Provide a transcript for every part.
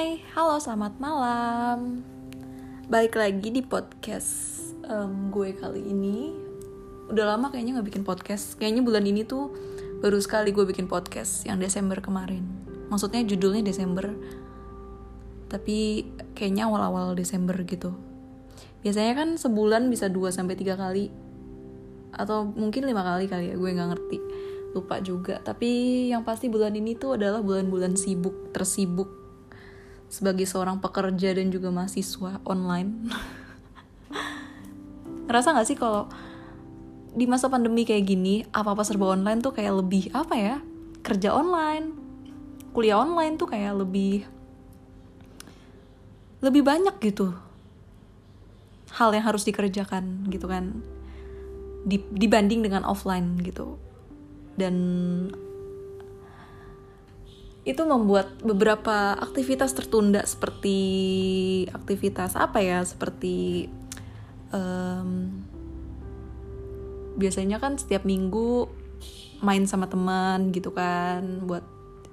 Hai, halo selamat malam. Balik lagi di podcast um, gue kali ini. Udah lama kayaknya gak bikin podcast. Kayaknya bulan ini tuh baru sekali gue bikin podcast Yang Desember kemarin. Maksudnya judulnya Desember. Tapi kayaknya awal-awal Desember gitu. Biasanya kan sebulan bisa 2-3 kali. Atau mungkin lima kali kali ya, gue gak ngerti. Lupa juga. Tapi yang pasti bulan ini tuh adalah bulan-bulan sibuk tersibuk sebagai seorang pekerja dan juga mahasiswa online. Ngerasa gak sih kalau di masa pandemi kayak gini apa-apa serba online tuh kayak lebih apa ya kerja online kuliah online tuh kayak lebih lebih banyak gitu hal yang harus dikerjakan gitu kan dibanding dengan offline gitu. Dan itu membuat beberapa aktivitas tertunda seperti aktivitas apa ya seperti um, biasanya kan setiap minggu main sama teman gitu kan buat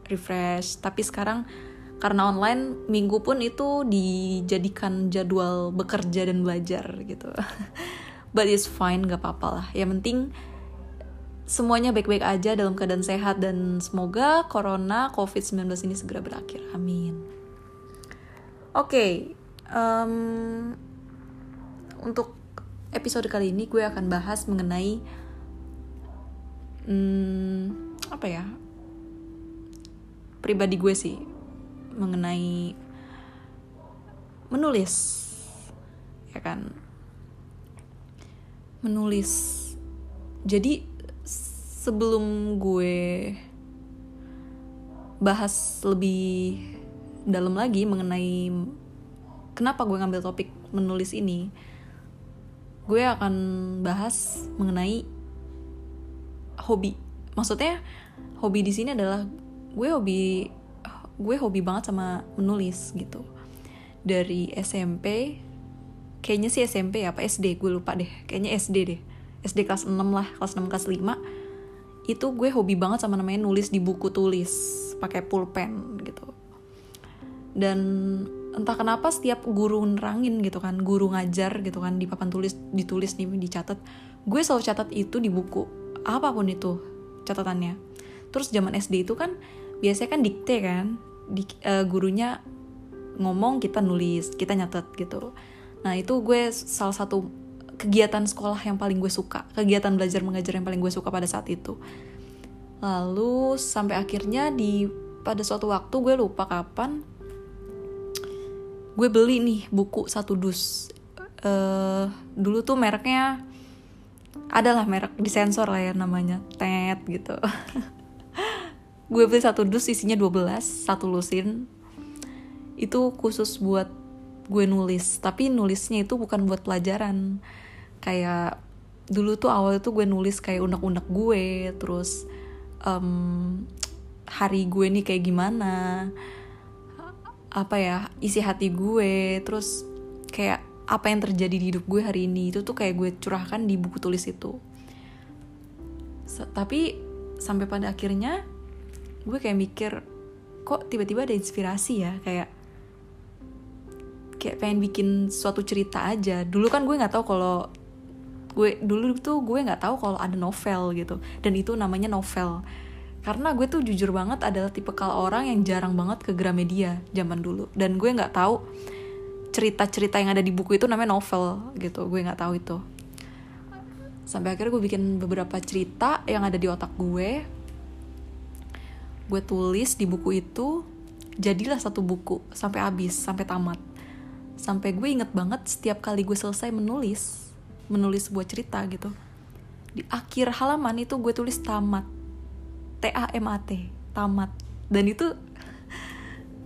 refresh. Tapi sekarang karena online minggu pun itu dijadikan jadwal bekerja dan belajar gitu. But it's fine gak apa-apa lah. Yang penting semuanya baik-baik aja dalam keadaan sehat dan semoga corona covid-19 ini segera berakhir. Amin. Oke okay, um, untuk episode kali ini gue akan bahas mengenai hmm, apa ya pribadi gue sih mengenai menulis ya kan? Menulis. Jadi sebelum gue bahas lebih dalam lagi mengenai kenapa gue ngambil topik menulis ini, gue akan bahas mengenai hobi. Maksudnya hobi di sini adalah gue hobi gue hobi banget sama menulis gitu. Dari SMP kayaknya sih SMP apa SD gue lupa deh. Kayaknya SD deh. SD kelas 6 lah, kelas 6 kelas 5 itu gue hobi banget sama namanya nulis di buku tulis pakai pulpen gitu. Dan entah kenapa setiap guru nerangin gitu kan guru ngajar gitu kan di papan tulis ditulis nih dicatat gue selalu catat itu di buku. Apa pun itu catatannya. Terus zaman SD itu kan biasanya kan dikte kan di, uh, gurunya ngomong kita nulis kita nyatet gitu. Nah itu gue salah satu kegiatan sekolah yang paling gue suka, kegiatan belajar mengajar yang paling gue suka pada saat itu. Lalu sampai akhirnya di pada suatu waktu gue lupa kapan gue beli nih buku satu dus. Uh, dulu tuh mereknya adalah merek disensor lah ya namanya, Tet gitu. gue beli satu dus isinya 12, satu lusin. Itu khusus buat gue nulis, tapi nulisnya itu bukan buat pelajaran kayak dulu tuh awal itu gue nulis kayak unek-unek gue terus um, hari gue nih kayak gimana apa ya isi hati gue terus kayak apa yang terjadi di hidup gue hari ini itu tuh kayak gue curahkan di buku tulis itu. S tapi sampai pada akhirnya gue kayak mikir kok tiba-tiba ada inspirasi ya? Kayak kayak pengen bikin suatu cerita aja. Dulu kan gue nggak tahu kalau gue dulu tuh gue nggak tahu kalau ada novel gitu. Dan itu namanya novel. Karena gue tuh jujur banget adalah tipe kal orang yang jarang banget ke Gramedia zaman dulu. Dan gue nggak tahu cerita-cerita yang ada di buku itu namanya novel gitu. Gue nggak tahu itu. Sampai akhirnya gue bikin beberapa cerita yang ada di otak gue. Gue tulis di buku itu jadilah satu buku sampai habis sampai tamat. Sampai gue inget banget setiap kali gue selesai menulis menulis sebuah cerita gitu. Di akhir halaman itu gue tulis tamat. T A M A T tamat. Dan itu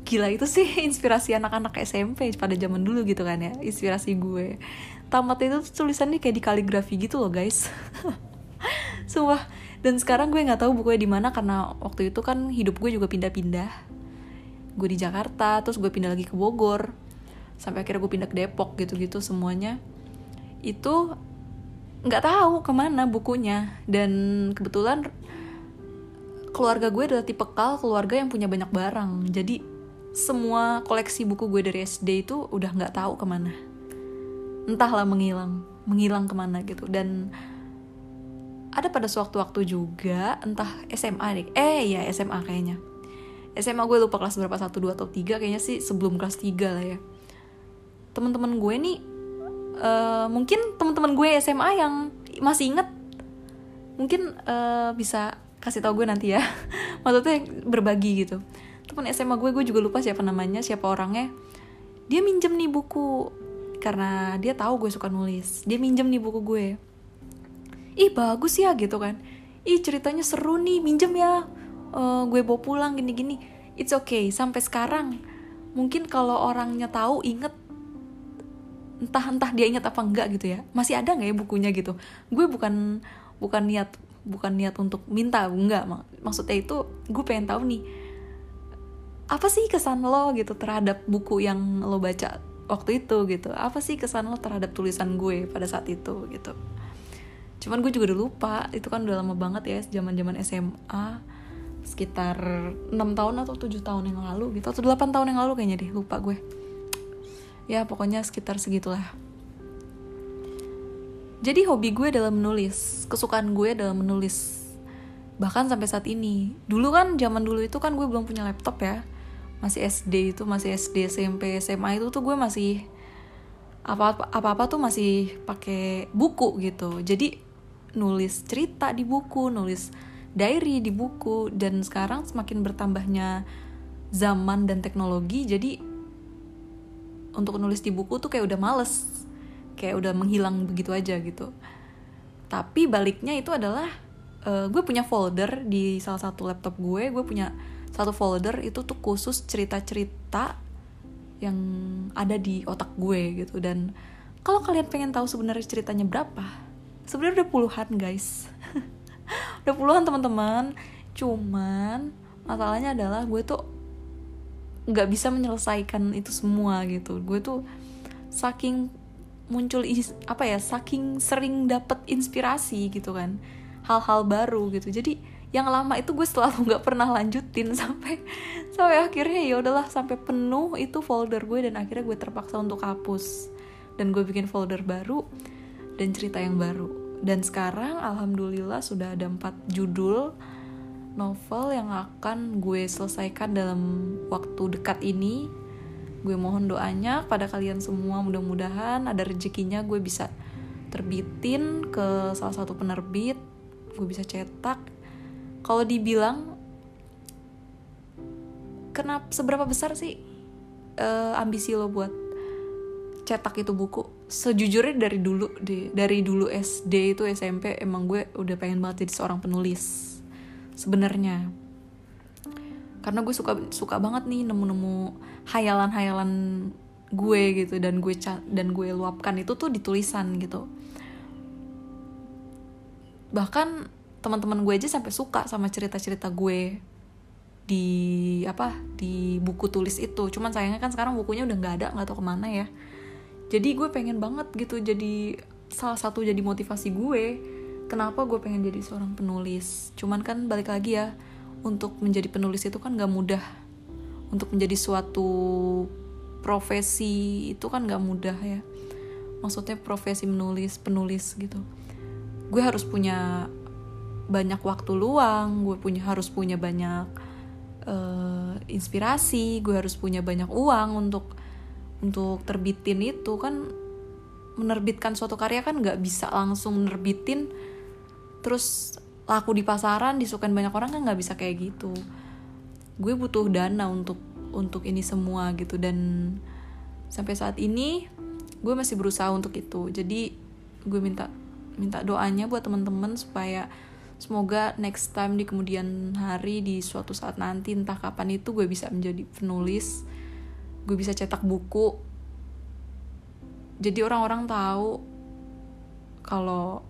gila itu sih inspirasi anak-anak SMP pada zaman dulu gitu kan ya inspirasi gue. Tamat itu tulisannya kayak di kaligrafi gitu loh guys. Sumpah. Dan sekarang gue nggak tahu bukunya di mana karena waktu itu kan hidup gue juga pindah-pindah. Gue di Jakarta terus gue pindah lagi ke Bogor. Sampai akhirnya gue pindah ke Depok gitu-gitu semuanya itu nggak tahu ke mana bukunya. Dan kebetulan keluarga gue adalah tipe kal keluarga yang punya banyak barang. Jadi semua koleksi buku gue dari SD itu udah nggak tahu ke mana. Entahlah menghilang menghilang ke mana gitu. Dan ada pada suatu waktu juga entah SMA deh. Eh ya SMA kayaknya. SMA gue lupa kelas berapa satu dua atau tiga. Kayaknya sih sebelum kelas tiga lah ya. Teman-teman gue nih uh, mungkin teman-teman gue SMA yang masih inget mungkin uh, bisa kasih tau gue nanti ya. Maksudnya berbagi gitu. Teman SMA gue gue juga lupa siapa namanya siapa orangnya. Dia minjem nih buku karena dia tahu gue suka nulis. Dia minjem nih buku gue. Ih bagus ya gitu kan. Ih ceritanya seru nih minjem ya. Uh, gue bawa pulang gini-gini. It's okay sampai sekarang. Mungkin kalau orangnya tahu inget entah entah dia inget apa enggak gitu ya. Masih ada nggak ya bukunya gitu? Gue bukan bukan niat bukan niat untuk minta enggak. Mak maksudnya itu gue pengen tahu nih apa sih kesan lo gitu terhadap buku yang lo baca waktu itu gitu? Apa sih kesan lo terhadap tulisan gue pada saat itu gitu? Cuman gue juga udah lupa itu kan udah lama banget ya zaman zaman SMA sekitar 6 tahun atau 7 tahun yang lalu gitu atau 8 tahun yang lalu kayaknya deh lupa gue ya pokoknya sekitar segitulah. Jadi hobi gue adalah menulis kesukaan gue adalah menulis. Bahkan sampai saat ini. Dulu kan zaman dulu itu kan gue belum punya laptop ya. Masih SD itu masih SD SMP SMA itu tuh gue masih apa apa apa tuh masih pakai buku gitu. Jadi nulis cerita di buku nulis diary di buku dan sekarang semakin bertambahnya zaman dan teknologi jadi untuk nulis di buku tuh kayak udah males. Kayak udah menghilang begitu aja gitu. Tapi baliknya itu adalah uh, gue punya folder di salah satu laptop gue gue punya satu folder itu tuh khusus cerita-cerita yang ada di otak gue gitu. Dan kalau kalian pengen tahu sebenarnya ceritanya berapa sebenarnya udah puluhan guys. Udah puluhan teman-teman. Cuman masalahnya adalah gue tuh nggak bisa menyelesaikan itu semua gitu. Gue tuh saking muncul apa ya saking sering dapet inspirasi gitu kan. Hal-hal baru gitu. Jadi yang lama itu gue selalu nggak pernah lanjutin sampai sampai akhirnya ya udahlah sampai penuh itu folder gue dan akhirnya gue terpaksa untuk hapus. Dan gue bikin folder baru dan cerita yang baru. Dan sekarang alhamdulillah sudah ada empat judul novel yang akan gue selesaikan dalam waktu dekat ini. Gue mohon doanya pada kalian semua. Mudah-mudahan ada rezekinya. Gue bisa terbitin ke salah satu penerbit. Gue bisa cetak. Kalau dibilang kenapa seberapa besar sih uh, ambisi lo buat cetak itu buku? Sejujurnya dari dulu deh dari dulu SD itu SMP emang gue udah pengen banget jadi seorang penulis sebenarnya. Karena gue suka suka banget nih nemu-nemu hayalan-hayalan gue gitu dan gue dan gue luapkan itu tuh di tulisan gitu. Bahkan teman-teman gue aja sampai suka sama cerita-cerita gue di apa di buku tulis itu. Cuman sayangnya kan sekarang bukunya udah nggak ada nggak tahu ke mana ya. Jadi gue pengen banget gitu jadi salah satu jadi motivasi gue kenapa gue pengen jadi seorang penulis? Cuman kan balik lagi ya untuk menjadi penulis itu kan gak mudah. Untuk menjadi suatu profesi itu kan gak mudah ya. Maksudnya profesi menulis penulis gitu. Gue harus punya banyak waktu luang gue punya harus punya banyak uh, inspirasi gue harus punya banyak uang untuk untuk terbitin itu kan. Menerbitkan suatu karya kan nggak bisa langsung nerbitin terus laku di pasaran disukain banyak orang kan nggak bisa kayak gitu. Gue butuh dana untuk untuk ini semua gitu. Dan sampai saat ini gue masih berusaha untuk itu. Jadi gue minta minta doanya buat teman-teman supaya semoga next time di kemudian hari di suatu saat nanti entah kapan itu gue bisa menjadi penulis gue bisa cetak buku. Jadi orang-orang tahu kalau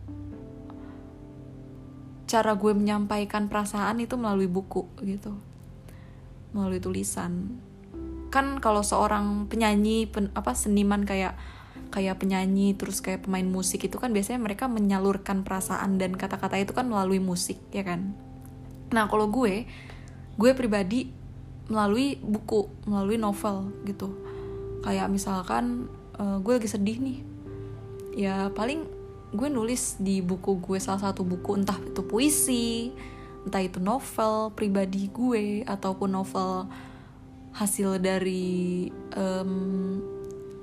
cara gue menyampaikan perasaan itu melalui buku gitu. Melalui tulisan. Kan kalau seorang penyanyi pen, apa seniman kayak kayak penyanyi terus kayak pemain musik itu kan biasanya mereka menyalurkan perasaan dan kata-kata itu kan melalui musik ya kan? Nah kalau gue gue pribadi melalui buku melalui novel gitu. Kayak misalkan uh, gue lagi sedih nih. Ya paling gue nulis di buku gue salah satu buku entah itu puisi entah itu novel pribadi gue ataupun novel hasil dari um,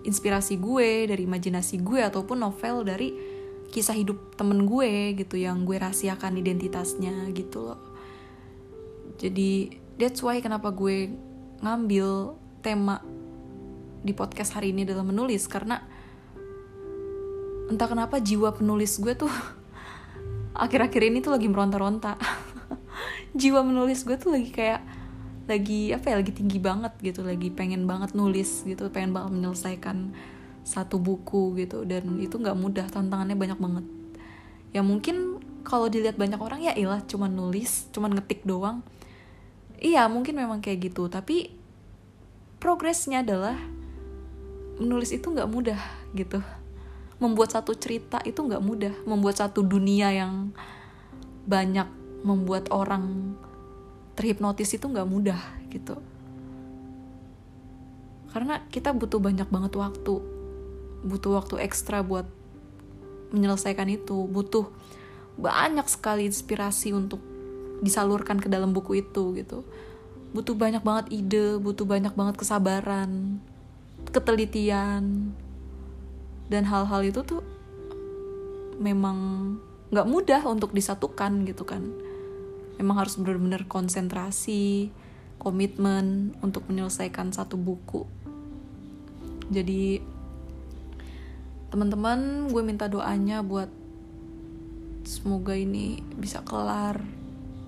inspirasi gue dari imajinasi gue ataupun novel dari kisah hidup temen gue gitu yang gue rahasiakan identitasnya gitu loh. Jadi that's why kenapa gue ngambil tema di podcast hari ini adalah menulis karena entah kenapa jiwa penulis gue tuh akhir-akhir ini tuh lagi meronta-ronta. Jiwa menulis gue tuh lagi kayak lagi apa ya lagi tinggi banget gitu lagi pengen banget nulis gitu pengen banget menyelesaikan satu buku gitu dan itu nggak mudah tantangannya banyak banget. Ya mungkin kalau dilihat banyak orang ya ilah cuman nulis cuman ngetik doang. Iya mungkin memang kayak gitu tapi progresnya adalah menulis itu nggak mudah gitu membuat satu cerita itu nggak mudah. Membuat satu dunia yang banyak membuat orang terhipnotis itu nggak mudah gitu. Karena kita butuh banyak banget waktu. Butuh waktu ekstra buat menyelesaikan itu. Butuh banyak sekali inspirasi untuk disalurkan ke dalam buku itu gitu. Butuh banyak banget ide butuh banyak banget kesabaran ketelitian dan hal-hal itu tuh memang nggak mudah untuk disatukan gitu kan. Memang harus benar-benar konsentrasi komitmen untuk menyelesaikan satu buku. Jadi teman-teman gue minta doanya buat semoga ini bisa kelar.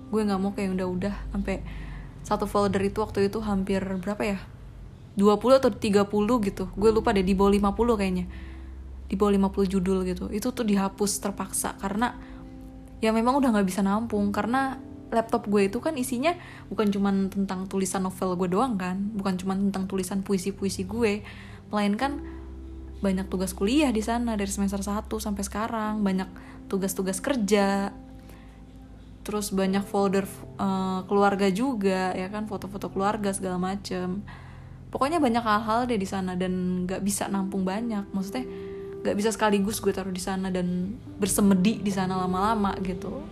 Gue nggak mau kayak udah-udah sampai satu folder itu waktu itu hampir berapa ya? 20 atau 30 gitu. Gue lupa deh di bawah 50 kayaknya di bawah 50 judul gitu itu tuh dihapus terpaksa karena ya memang udah nggak bisa nampung. Karena laptop gue itu kan isinya bukan cuma tentang tulisan novel gue doang kan bukan cuma tentang tulisan puisi-puisi gue melainkan banyak tugas kuliah di sana dari semester 1 sampai sekarang banyak tugas-tugas kerja terus banyak folder uh, keluarga juga ya kan foto-foto keluarga segala macem. Pokoknya banyak hal-hal deh di sana dan nggak bisa nampung banyak. Maksudnya nggak bisa sekaligus gue taruh di sana dan bersemedi di sana lama-lama gitu.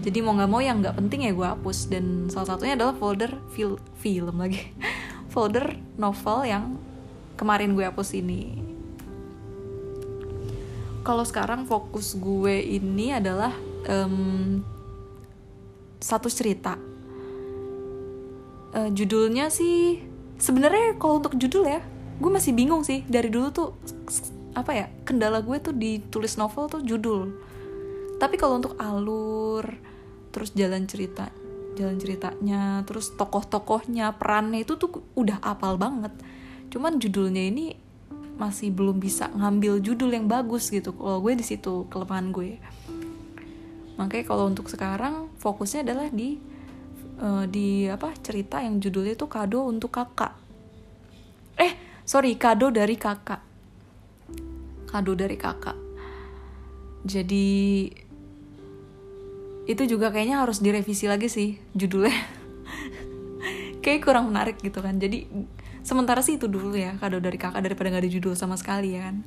Jadi mau nggak mau yang nggak penting ya gue hapus. Dan salah satunya adalah folder fil film lagi. Folder novel yang kemarin gue hapus ini. Kalau sekarang fokus gue ini adalah um, satu cerita. Uh, judulnya sih sebenarnya kalau untuk judul ya gue masih bingung sih. Dari dulu tuh apa ya kendala gue tuh ditulis novel tuh judul. Tapi kalau untuk alur terus jalan cerita jalan ceritanya terus tokoh-tokohnya perannya itu tuh udah apal banget. Cuman judulnya ini masih belum bisa ngambil judul yang bagus gitu kalau gue di situ kelemahan gue. Makanya kalau untuk sekarang fokusnya adalah di uh, di apa cerita yang judulnya itu kado untuk kakak. Eh sorry kado dari kakak kado dari kakak. Jadi itu juga kayaknya harus direvisi lagi sih judulnya. Kayak kurang menarik gitu kan. Jadi sementara sih itu dulu ya kado dari kakak daripada nggak ada judul sama sekali ya kan.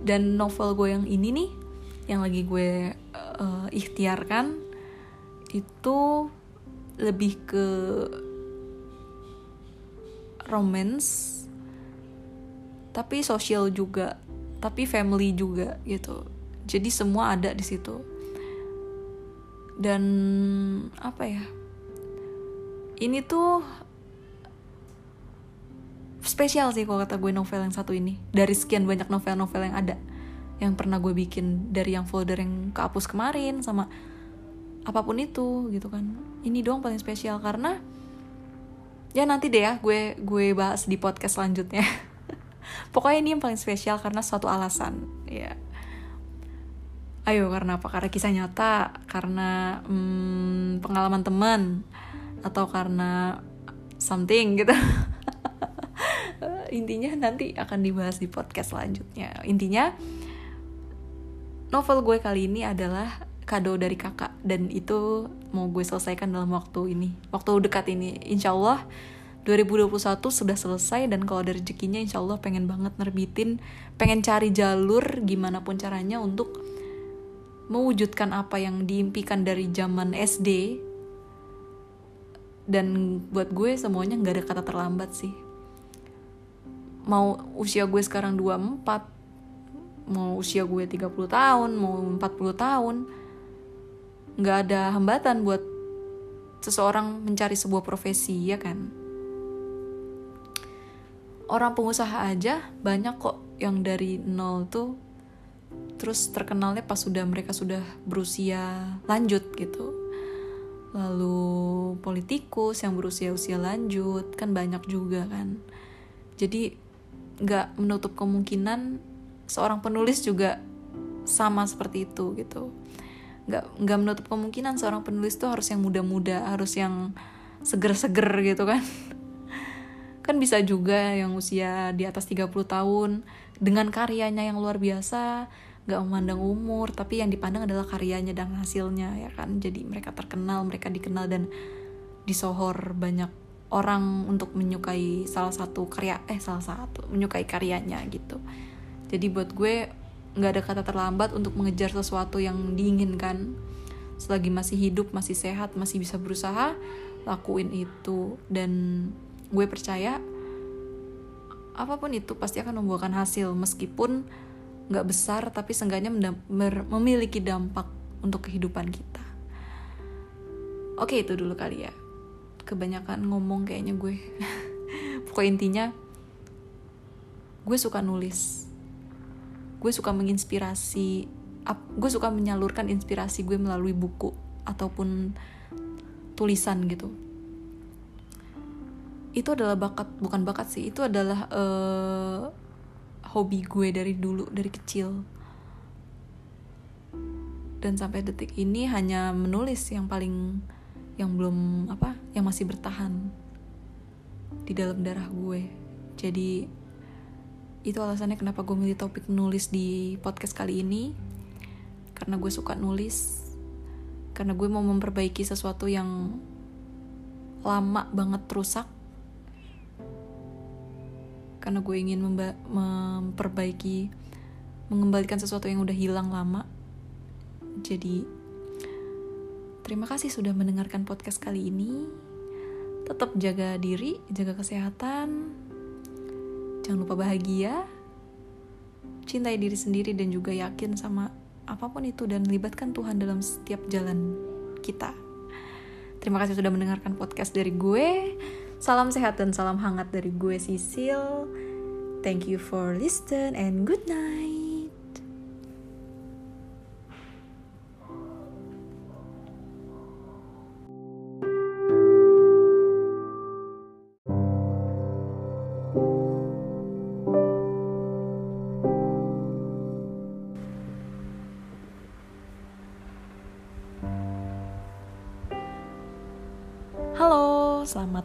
Dan novel gue yang ini nih yang lagi gue uh, ikhtiarkan itu lebih ke romance tapi sosial juga tapi family juga gitu. Jadi semua ada di situ. Dan apa ya? Ini tuh spesial sih kalau kata gue novel yang satu ini. Dari sekian banyak novel-novel yang ada. Yang pernah gue bikin dari yang folder yang kehapus kemarin sama apa pun itu gitu kan. Ini doang paling spesial karena ya nanti deh ya gue gue bahas di podcast selanjutnya pokoknya ini yang paling spesial karena suatu alasan ya. Ayo karena apa? Karena kisah nyata karena hmm, pengalaman teman atau karena something gitu. Intinya nanti akan dibahas di podcast selanjutnya. Intinya novel gue kali ini adalah kado dari kakak dan itu mau gue selesaikan dalam waktu ini waktu dekat ini. Insya Allah 2021 sudah selesai dan kalau ada rezekinya insya Allah pengen banget nerbitin pengen cari jalur gimana pun caranya untuk mewujudkan apa yang diimpikan dari zaman SD dan buat gue semuanya nggak ada kata terlambat sih. Mau usia gue sekarang 24 mau usia gue 30 tahun mau 40 tahun nggak ada hambatan buat seseorang mencari sebuah profesi ya kan orang pengusaha aja banyak kok yang dari nol tuh terus terkenalnya pas sudah mereka sudah berusia lanjut gitu. Lalu politikus yang berusia usia lanjut kan banyak juga kan. Jadi nggak menutup kemungkinan seorang penulis juga sama seperti itu gitu. Nggak nggak menutup kemungkinan seorang penulis tuh harus yang muda-muda harus yang seger-seger gitu kan kan bisa juga yang usia di atas 30 tahun dengan karyanya yang luar biasa nggak memandang umur tapi yang dipandang adalah karyanya dan hasilnya ya kan? Jadi mereka terkenal mereka dikenal dan disohor banyak orang untuk menyukai salah satu karya eh salah satu menyukai karyanya gitu. Jadi buat gue nggak ada kata terlambat untuk mengejar sesuatu yang diinginkan. Selagi masih hidup masih sehat masih bisa berusaha lakuin itu. Dan gue percaya apa pun itu pasti akan membuahkan hasil. Meskipun nggak besar tapi seenggaknya memiliki dampak untuk kehidupan kita. Oke itu dulu kali ya. Kebanyakan ngomong kayaknya gue. Pokok intinya gue suka nulis. Gue suka menginspirasi gue suka menyalurkan inspirasi gue melalui buku ataupun tulisan gitu itu adalah bakat bukan bakat sih. Itu adalah uh, hobi gue dari dulu dari kecil. Dan sampai detik ini hanya menulis yang paling yang belum apa yang masih bertahan di dalam darah gue. Jadi itu alasannya kenapa gue milih topik nulis di podcast kali ini. Karena gue suka nulis. Karena gue mau memperbaiki sesuatu yang lama banget rusak karena gue ingin memperbaiki mengembalikan sesuatu yang udah hilang lama jadi terima kasih sudah mendengarkan podcast kali ini tetap jaga diri jaga kesehatan Jangan lupa bahagia, cintai diri sendiri dan juga yakin sama apa pun itu dan libatkan Tuhan dalam setiap jalan kita. Terima kasih sudah mendengarkan podcast dari gue. Salam sehat dan salam hangat dari gue Sisil. Thank you for listen and good night.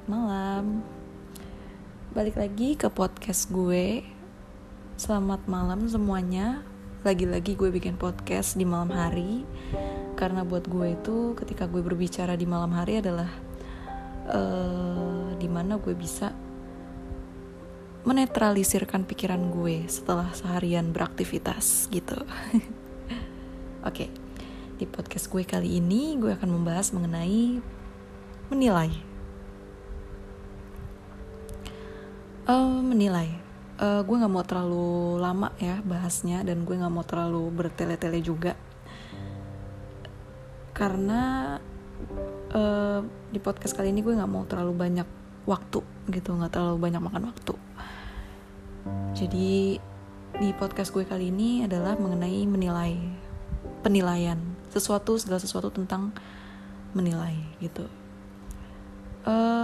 Malam. Balik lagi ke podcast gue. Selamat malam semuanya. Lagi-lagi gue bikin podcast di malam hari karena buat gue itu ketika gue berbicara di malam hari adalah uh, di mana gue bisa menetralisirkan pikiran gue setelah seharian beraktivitas gitu. Oke, okay. di podcast gue kali ini gue akan membahas mengenai menilai uh, menilai. Uh, gue nggak mau terlalu lama ya bahasnya dan gue nggak mau terlalu bertele-tele juga. Karena uh, di podcast kali ini gue nggak mau terlalu banyak waktu gitu nggak terlalu banyak makan waktu. Jadi di podcast gue kali ini adalah mengenai menilai penilaian. Sesuatu segala sesuatu tentang menilai gitu. Uh,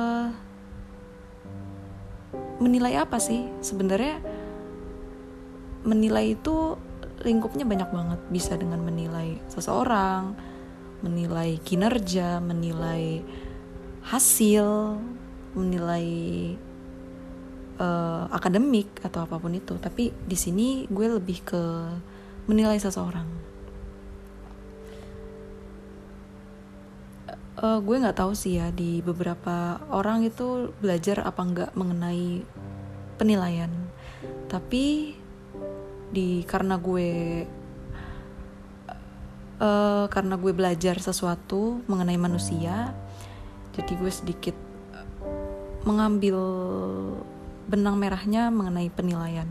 menilai apa sih? Sebenarnya menilai itu lingkupnya banyak banget. Bisa dengan menilai seseorang menilai kinerja menilai hasil menilai uh, akademik atau apa pun itu. Tapi di sini gue lebih ke menilai seseorang uh, gue nggak tahu sih ya di beberapa orang itu belajar apa nggak mengenai penilaian. Tapi di karena gue uh, karena gue belajar sesuatu mengenai manusia jadi gue sedikit mengambil benang merahnya mengenai penilaian.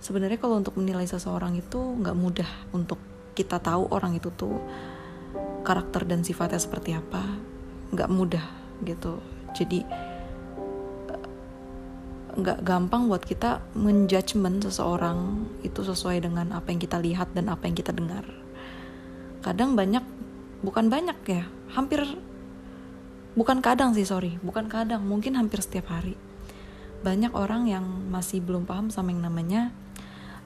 Sebenarnya kalau untuk menilai seseorang itu nggak mudah untuk kita tahu orang itu tuh karakter dan sifatnya seperti apa nggak mudah gitu. Jadi nggak gampang buat kita menjudgment seseorang itu sesuai dengan apa yang kita lihat dan apa yang kita dengar. Kadang banyak bukan banyak ya hampir bukan kadang sih sorry bukan kadang mungkin hampir setiap hari. Banyak orang yang masih belum paham sama yang namanya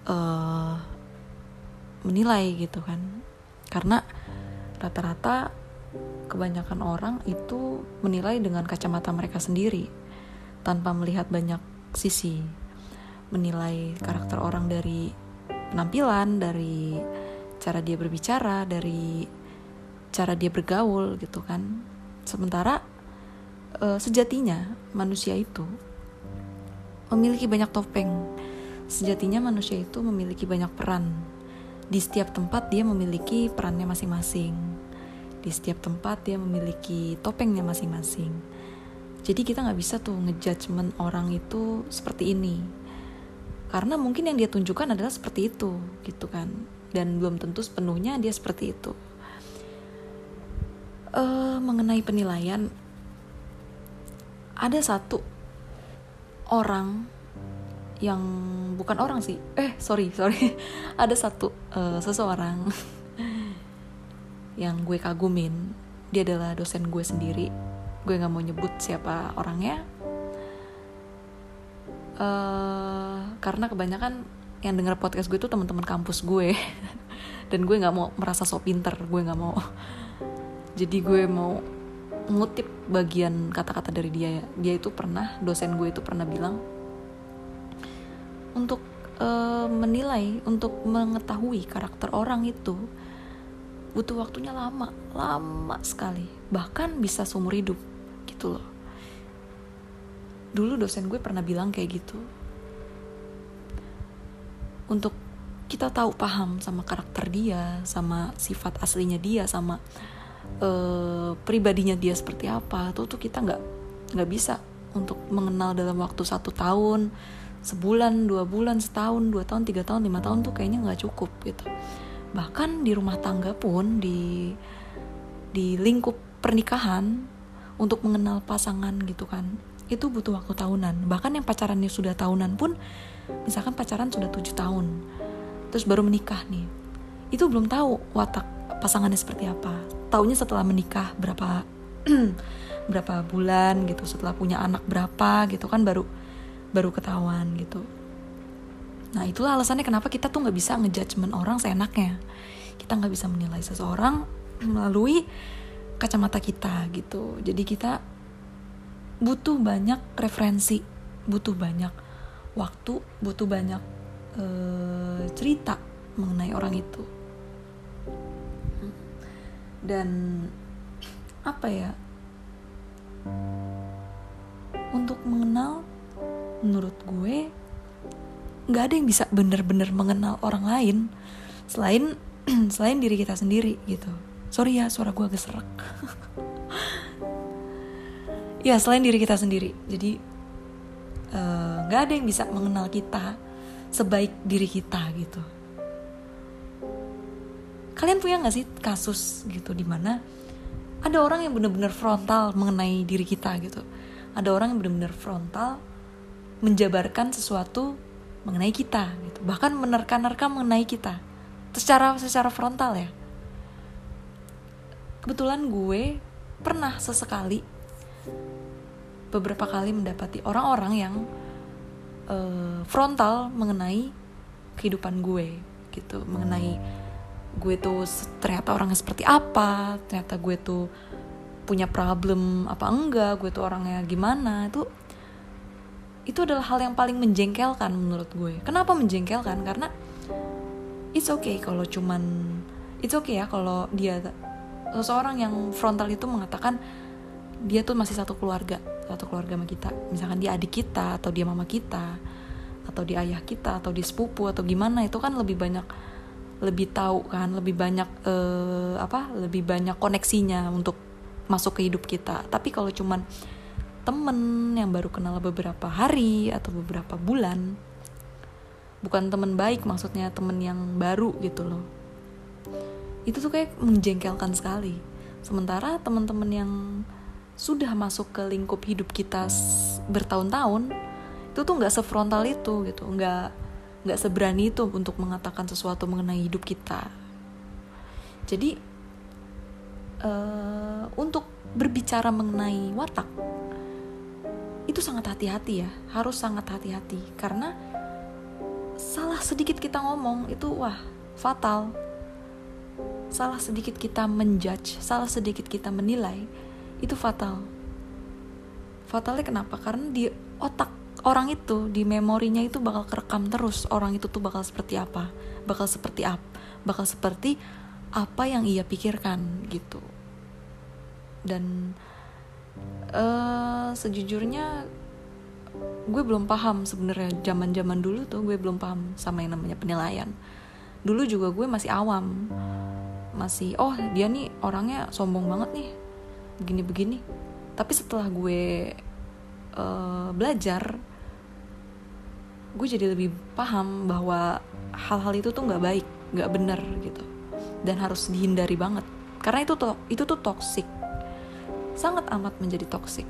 uh, menilai gitu kan. Karena rata-rata kebanyakan orang itu menilai dengan kacamata mereka sendiri tanpa melihat banyak sisi. Menilai karakter orang dari penampilan dari cara dia berbicara dari cara dia bergaul gitu kan. Sementara e, sejatinya manusia itu memiliki banyak topeng. Sejatinya manusia itu memiliki banyak peran. Di setiap tempat dia memiliki perannya masing-masing di setiap tempat dia memiliki topengnya masing-masing. Jadi kita nggak bisa tuh ngejudgment orang itu seperti ini. Karena mungkin yang dia tunjukkan adalah seperti itu gitu kan. Dan belum tentu sepenuhnya dia seperti itu. Uh, mengenai penilaian ada satu orang yang bukan orang sih. Eh sorry sorry. Ada satu uh, seseorang yang gue kagumin dia adalah dosen gue sendiri. Gue nggak mau nyebut siapa orangnya. Uh, karena kebanyakan yang denger podcast gue itu teman-teman kampus gue. Dan gue nggak mau merasa so pinter gue nggak mau. Jadi gue mau ngutip bagian kata-kata dari dia. Ya dia itu pernah dosen gue itu pernah bilang untuk uh, menilai untuk mengetahui karakter orang itu butuh waktunya lama lama sekali. Bahkan bisa seumur hidup gitu loh. Dulu dosen gue pernah bilang kayak gitu. Untuk kita tahu paham sama karakter dia sama sifat aslinya dia sama uh, pribadinya dia seperti apa tuh tuh kita nggak nggak bisa untuk mengenal dalam waktu satu tahun sebulan dua bulan setahun dua tahun tiga tahun lima tahun tuh kayaknya nggak cukup gitu bahkan di rumah tangga pun di di lingkup pernikahan untuk mengenal pasangan gitu kan itu butuh waktu tahunan. Bahkan yang pacarannya sudah tahunan pun misalkan pacaran sudah tujuh tahun terus baru menikah nih itu belum tahu watak pasangannya seperti apa. Taunya setelah menikah berapa berapa bulan gitu setelah punya anak berapa gitu kan baru baru ketahuan gitu nah itulah alasannya kenapa kita tuh nggak bisa ngejudgment orang seenaknya. Kita nggak bisa menilai seseorang melalui kacamata kita gitu. Jadi kita butuh banyak referensi butuh banyak waktu butuh banyak uh, cerita mengenai orang itu. Dan apa ya? Untuk mengenal menurut gue nggak ada yang bisa bener-bener mengenal orang lain selain selain diri kita sendiri gitu. Sorry ya suara gue agak serak. Ya selain diri kita sendiri. Jadi eh, nggak uh, ada yang bisa mengenal kita sebaik diri kita gitu. Kalian punya nggak sih kasus gitu di mana ada orang yang bener-bener frontal mengenai diri kita gitu? Ada orang yang bener-bener frontal menjabarkan sesuatu mengenai kita gitu. Bahkan menerka-nerka mengenai kita. Secara secara frontal ya. Kebetulan gue pernah sesekali beberapa kali mendapati orang-orang yang uh, frontal mengenai kehidupan gue gitu. Mengenai gue tuh ternyata orangnya seperti apa ternyata gue tuh punya problem apa enggak gue tuh orangnya gimana itu itu adalah hal yang paling menjengkelkan menurut gue. Kenapa menjengkelkan? Karena it's okay kalau cuman it's okay ya kalau dia seseorang yang frontal itu mengatakan dia tuh masih satu keluarga satu keluarga sama kita. Misalkan dia adik kita atau dia mama kita atau dia ayah kita atau dia sepupu atau gimana itu kan lebih banyak lebih tahu kan lebih banyak uh, apa lebih banyak koneksinya untuk masuk ke hidup kita. Tapi kalau cuman temen yang baru kenal beberapa hari atau beberapa bulan. Bukan temen baik maksudnya temen yang baru gitu loh. Itu tuh kayak menjengkelkan sekali. Sementara teman-teman yang sudah masuk ke lingkup hidup kita bertahun-tahun itu tuh nggak sefrontal itu gitu. Nggak nggak seberani itu untuk mengatakan sesuatu mengenai hidup kita. Jadi uh, untuk berbicara mengenai watak itu sangat hati-hati ya. Harus sangat hati-hati. Karena salah sedikit kita ngomong itu wah fatal. Salah sedikit kita menjudge salah sedikit kita menilai itu fatal. Fatalnya kenapa? Karena di otak orang itu di memorinya itu bakal kerekam terus orang itu tuh bakal seperti apa bakal seperti apa bakal seperti apa yang ia pikirkan gitu. Dan uh, sejujurnya gue belum paham sebenarnya zaman zaman dulu tuh gue belum paham sama yang namanya penilaian. Dulu juga gue masih awam. Masih oh dia nih orangnya sombong banget nih begini begini tapi setelah gue uh, belajar gue jadi lebih paham bahwa hal-hal itu tuh nggak baik nggak bener gitu. Dan harus dihindari banget. Karena itu tuh itu tuh toxic sangat amat menjadi toxic.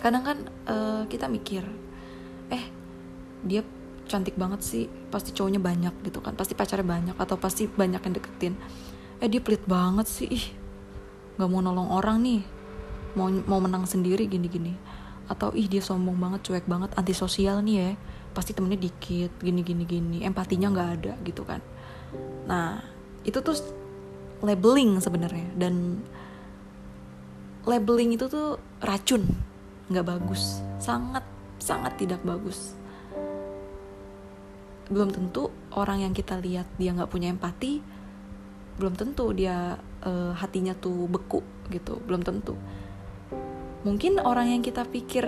Kadang kan uh, kita mikir eh dia cantik banget sih pasti cowoknya banyak gitu kan. Pasti pacarnya banyak atau pasti banyak yang deketin. Eh dia pelit banget sih ih nggak mau nolong orang nih mau mau menang sendiri gini gini atau ih dia sombong banget cuek banget antisosial nih ya pasti temennya dikit gini gini gini empatinya nggak ada gitu kan. Nah itu tuh labeling sebenarnya. Dan labeling itu tuh racun nggak bagus sangat sangat tidak bagus. Belum tentu orang yang kita lihat dia nggak punya empati belum tentu dia uh, hatinya tuh beku gitu belum tentu. Mungkin orang yang kita pikir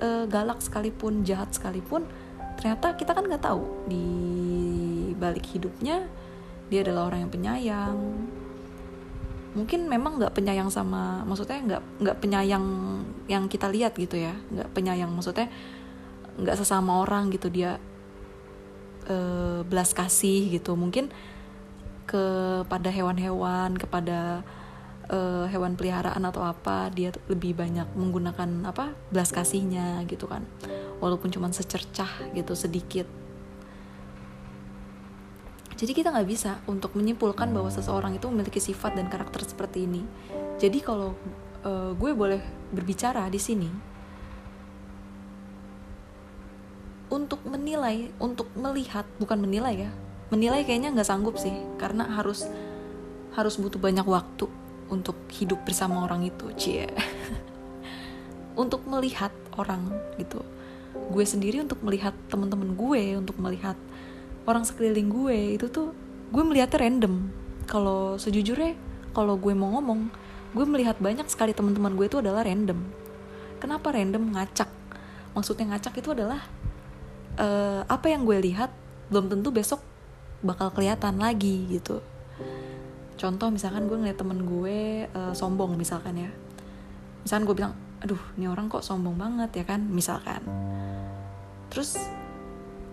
uh, galak sekalipun jahat sekalipun ternyata kita kan nggak tahu. Di balik hidupnya dia adalah orang yang penyayang mungkin memang nggak penyayang sama maksudnya nggak nggak penyayang yang kita lihat gitu ya. Nggak penyayang maksudnya nggak sesama orang gitu dia uh, belas kasih gitu. Mungkin kepada hewan-hewan kepada uh, hewan peliharaan atau apa dia lebih banyak menggunakan apa belas kasihnya gitu kan. Walaupun cuma secercah gitu sedikit jadi kita nggak bisa untuk menyimpulkan bahwa seseorang itu memiliki sifat dan karakter seperti ini. Jadi kalau uh, gue boleh berbicara di sini untuk menilai untuk melihat bukan menilai ya menilai kayaknya nggak sanggup sih karena harus harus butuh banyak waktu untuk hidup bersama orang itu cie. Untuk melihat orang gitu. Gue sendiri untuk melihat teman-teman gue untuk melihat orang sekeliling gue itu tuh gue melihatnya random. Kalau sejujurnya kalau gue mau ngomong gue melihat banyak sekali teman-teman gue itu adalah random. Kenapa random? Ngacak. Maksudnya ngacak itu adalah uh, apa yang gue lihat belum tentu besok bakal kelihatan lagi gitu. Contoh misalkan gue ngeliat temen gue uh, sombong misalkan ya. Misalkan gue bilang aduh ini orang kok sombong banget ya kan? Misalkan. Terus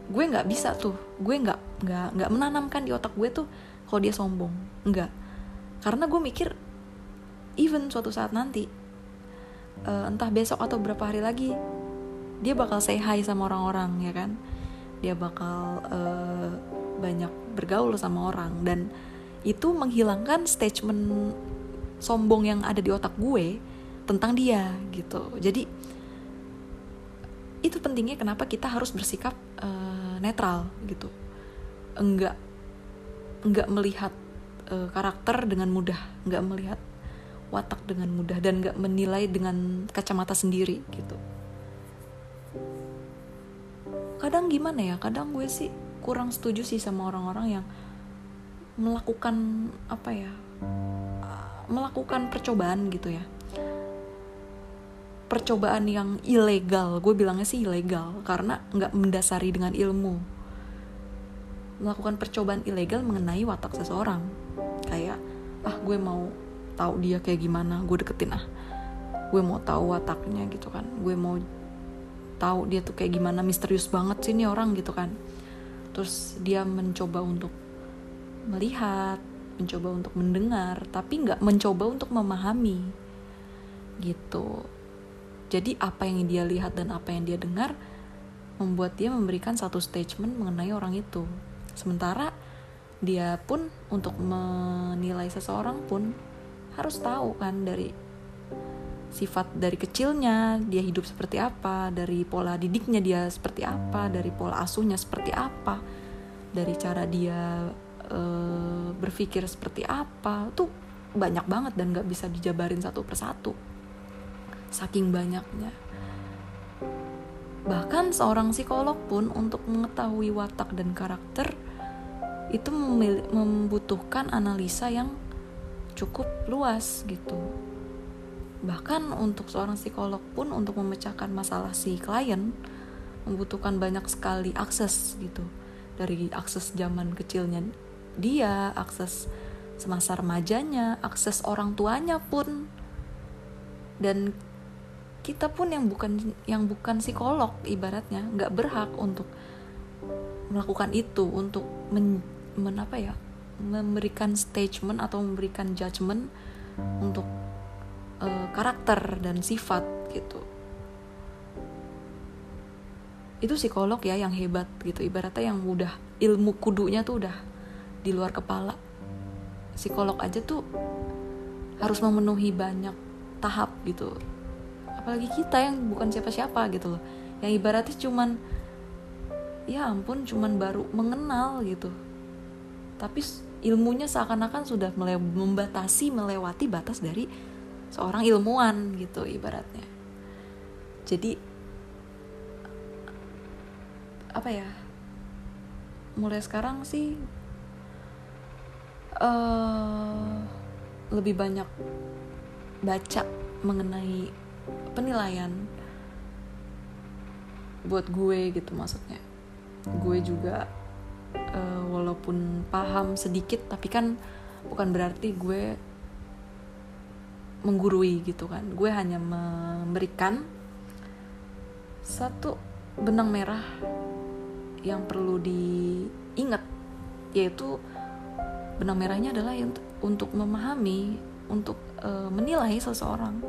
gue nggak bisa tuh. Gue nggak nggak nggak menanamkan di otak gue tuh kalau dia sombong. Nggak. Karena gue mikir even suatu saat nanti uh, entah besok atau berapa hari lagi dia bakal say hi sama orang-orang ya kan? Dia bakal uh, banyak bergaul sama orang. Dan itu menghilangkan statement sombong yang ada di otak gue tentang dia gitu. Jadi itu pentingnya kenapa kita harus bersikap uh, netral gitu. Enggak enggak melihat uh, karakter dengan mudah enggak melihat watak dengan mudah dan enggak menilai dengan kacamata sendiri gitu. Kadang gimana ya kadang gue sih kurang setuju sih sama orang-orang yang melakukan apa ya melakukan percobaan gitu ya percobaan yang ilegal. Gue bilangnya sih ilegal karena nggak mendasari dengan ilmu. Melakukan percobaan ilegal mengenai watak seseorang. Kayak ah gue mau tahu dia kayak gimana gue deketin ah. Gue mau tahu wataknya gitu kan. Gue mau tahu dia tuh kayak gimana misterius banget sih ini orang gitu kan. Terus dia mencoba untuk melihat mencoba untuk mendengar tapi nggak mencoba untuk memahami gitu jadi apa yang dia lihat dan apa yang dia dengar membuat dia memberikan satu statement mengenai orang itu. Sementara dia pun untuk menilai seseorang pun harus tahu kan dari sifat dari kecilnya dia hidup seperti apa dari pola didiknya dia seperti apa dari pola asuhnya seperti apa dari cara dia e, berpikir seperti apa. Tuh banyak banget dan nggak bisa dijabarin satu persatu saking banyaknya. Bahkan seorang psikolog pun untuk mengetahui watak dan karakter itu membutuhkan analisa yang cukup luas gitu. Bahkan untuk seorang psikolog pun untuk memecahkan masalah si klien membutuhkan banyak sekali akses gitu. Dari akses zaman kecilnya dia akses semasa remajanya akses orang tuanya pun. Dan kita pun yang bukan yang bukan psikolog ibaratnya nggak berhak untuk melakukan itu untuk men, men apa ya memberikan statement atau memberikan judgement untuk uh, karakter dan sifat gitu. Itu psikolog ya yang hebat gitu ibaratnya yang udah ilmu kudunya tuh udah di luar kepala. Psikolog aja tuh harus memenuhi banyak tahap gitu apalagi kita yang bukan siapa-siapa gitu loh. Yang ibaratnya cuman ya ampun cuman baru mengenal gitu. Tapi ilmunya seakan-akan sudah mele membatasi melewati batas dari seorang ilmuwan gitu ibaratnya. Jadi apa ya mulai sekarang sih uh, lebih banyak baca mengenai penilaian buat gue gitu maksudnya. Gue juga uh, walaupun paham sedikit tapi kan bukan berarti gue menggurui gitu kan. Gue hanya memberikan satu benang merah yang perlu diingat yaitu benang merahnya adalah untuk memahami untuk uh, menilai seseorang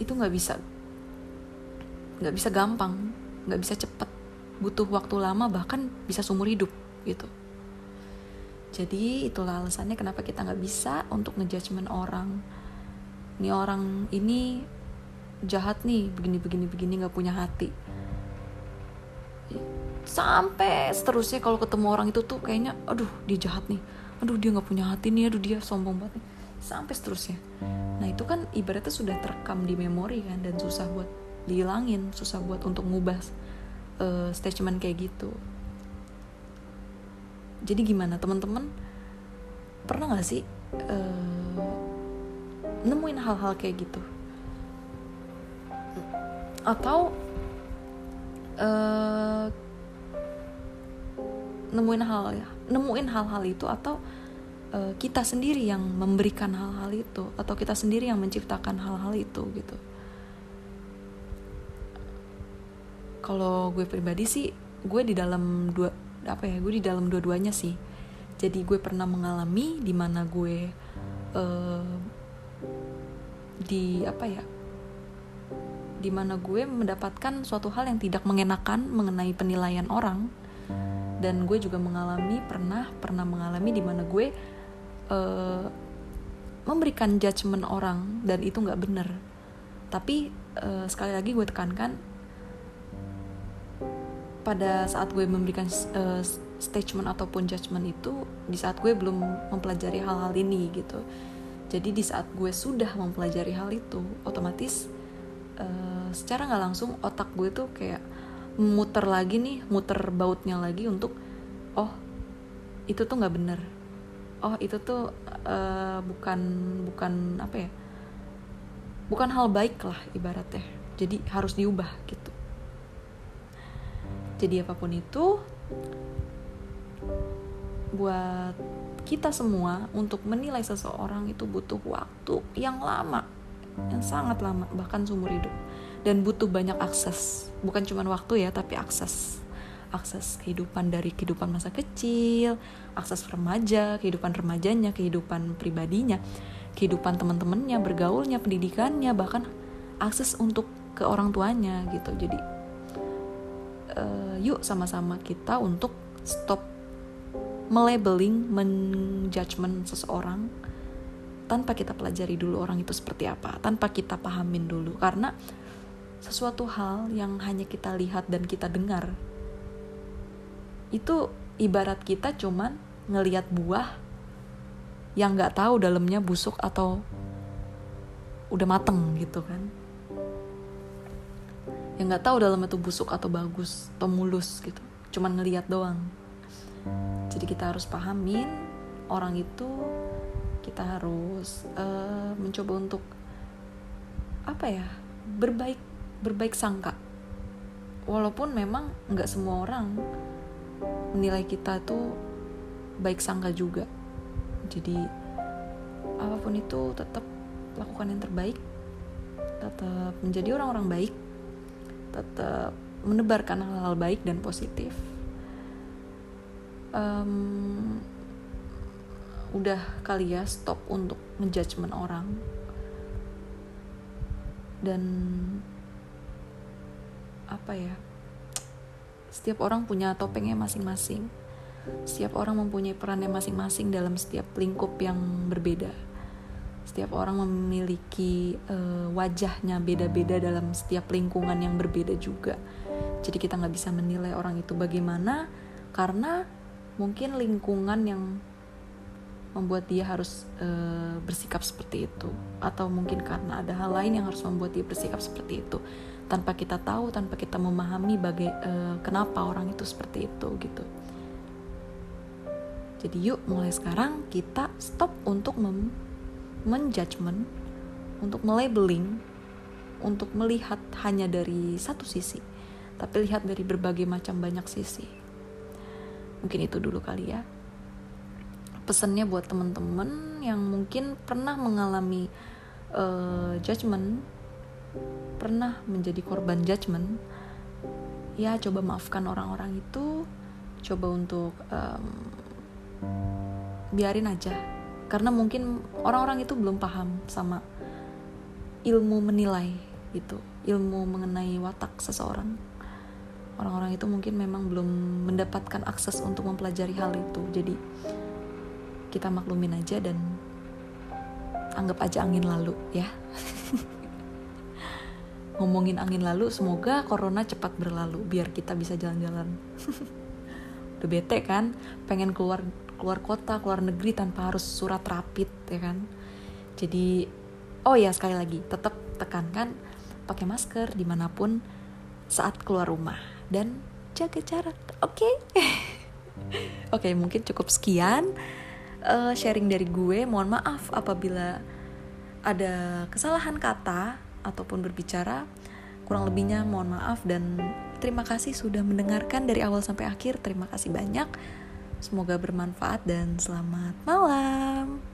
itu nggak bisa nggak bisa gampang nggak bisa cepet. Butuh waktu lama bahkan bisa seumur hidup gitu. Jadi itulah alasannya kenapa kita nggak bisa untuk ngejudgment orang. Ini orang ini jahat nih begini begini begini nggak punya hati. Sampai seterusnya kalau ketemu orang itu tuh kayaknya aduh dia jahat nih. Aduh dia nggak punya hati nih. Aduh dia sombong banget nih sampai seterusnya. Nah itu kan ibaratnya sudah terekam di memori kan dan susah buat dihilangin susah buat untuk ngubah uh, statement kayak gitu. Jadi gimana teman-teman? Pernah nggak sih uh, nemuin hal-hal kayak gitu? Atau uh, nemuin hal nemuin hal-hal itu atau uh, kita sendiri yang memberikan hal-hal itu atau kita sendiri yang menciptakan hal-hal itu gitu. Kalau gue pribadi sih gue di dalam dua apa ya gue di dalam dua-duanya sih. Jadi gue pernah mengalami di mana gue uh, di apa ya di mana gue mendapatkan suatu hal yang tidak mengenakan mengenai penilaian orang. Dan gue juga mengalami pernah pernah mengalami di mana gue uh, memberikan judgement orang dan itu nggak bener. Tapi uh, sekali lagi gue tekankan pada saat gue memberikan uh, statement ataupun judgement itu di saat gue belum mempelajari hal-hal ini gitu. Jadi di saat gue sudah mempelajari hal itu otomatis uh, secara nggak langsung otak gue tuh kayak muter lagi nih muter bautnya lagi untuk oh itu tuh nggak bener oh itu tuh uh, bukan bukan apa ya? Bukan hal baik lah ibaratnya. Jadi harus diubah gitu. Jadi apa pun itu buat kita semua untuk menilai seseorang itu butuh waktu yang lama yang sangat lama bahkan seumur hidup. Dan butuh banyak akses. Bukan cuma waktu ya tapi akses. Akses kehidupan dari kehidupan masa kecil akses remaja kehidupan remajanya kehidupan pribadinya kehidupan teman-temannya bergaulnya pendidikannya bahkan akses untuk ke orang tuanya gitu. Jadi uh, yuk sama-sama kita untuk stop melabeling menjudgment seseorang tanpa kita pelajari dulu orang itu seperti apa tanpa kita pahamin dulu. Karena sesuatu hal yang hanya kita lihat dan kita dengar itu ibarat kita cuman ngelihat buah yang nggak tahu dalamnya busuk atau udah mateng gitu kan. Yang nggak tahu dalamnya tuh busuk atau bagus atau mulus gitu. Cuman ngelihat doang. Jadi kita harus pahamin orang itu kita harus uh, mencoba untuk apa ya berbaik berbaik sangka. Walaupun memang nggak semua orang menilai kita tuh baik sangka juga. Jadi apa pun itu tetap lakukan yang terbaik tetap menjadi orang-orang baik tetap menebarkan hal-hal baik dan positif. Um, udah kali ya stop untuk ngejudgment orang. Dan apa ya setiap orang punya topengnya masing-masing setiap orang mempunyai perannya masing-masing dalam setiap lingkup yang berbeda. Setiap orang memiliki uh, wajahnya beda-beda dalam setiap lingkungan yang berbeda juga. Jadi kita nggak bisa menilai orang itu bagaimana karena mungkin lingkungan yang membuat dia harus uh, bersikap seperti itu atau mungkin karena ada hal lain yang harus membuat dia bersikap seperti itu tanpa kita tahu tanpa kita memahami baga uh, kenapa orang itu seperti itu gitu jadi yuk mulai sekarang kita stop untuk mem menjudgment, untuk melabeling, untuk melihat hanya dari satu sisi, tapi lihat dari berbagai macam banyak sisi. Mungkin itu dulu kali ya. Pesannya buat teman-teman yang mungkin pernah mengalami uh, judgment, pernah menjadi korban judgment, ya coba maafkan orang-orang itu, coba untuk um, biarin aja. Karena mungkin orang-orang itu belum paham sama ilmu menilai gitu ilmu mengenai watak seseorang. Orang-orang itu mungkin memang belum mendapatkan akses untuk mempelajari hal itu. Jadi kita maklumin aja dan anggap aja angin lalu ya ngomongin angin lalu semoga corona cepat berlalu biar kita bisa jalan-jalan. Udah bete kan? Pengen keluar keluar kota keluar negeri tanpa harus surat rapid ya kan? Jadi oh ya sekali lagi tetap tekankan pakai masker di mana pun saat keluar rumah dan jaga jarak oke? Okay? oke okay, mungkin cukup sekian uh, sharing dari gue. Mohon maaf apabila ada kesalahan kata ataupun berbicara kurang lebihnya mohon maaf dan terima kasih sudah mendengarkan dari awal sampai akhir. Terima kasih banyak. Semoga bermanfaat dan selamat malam.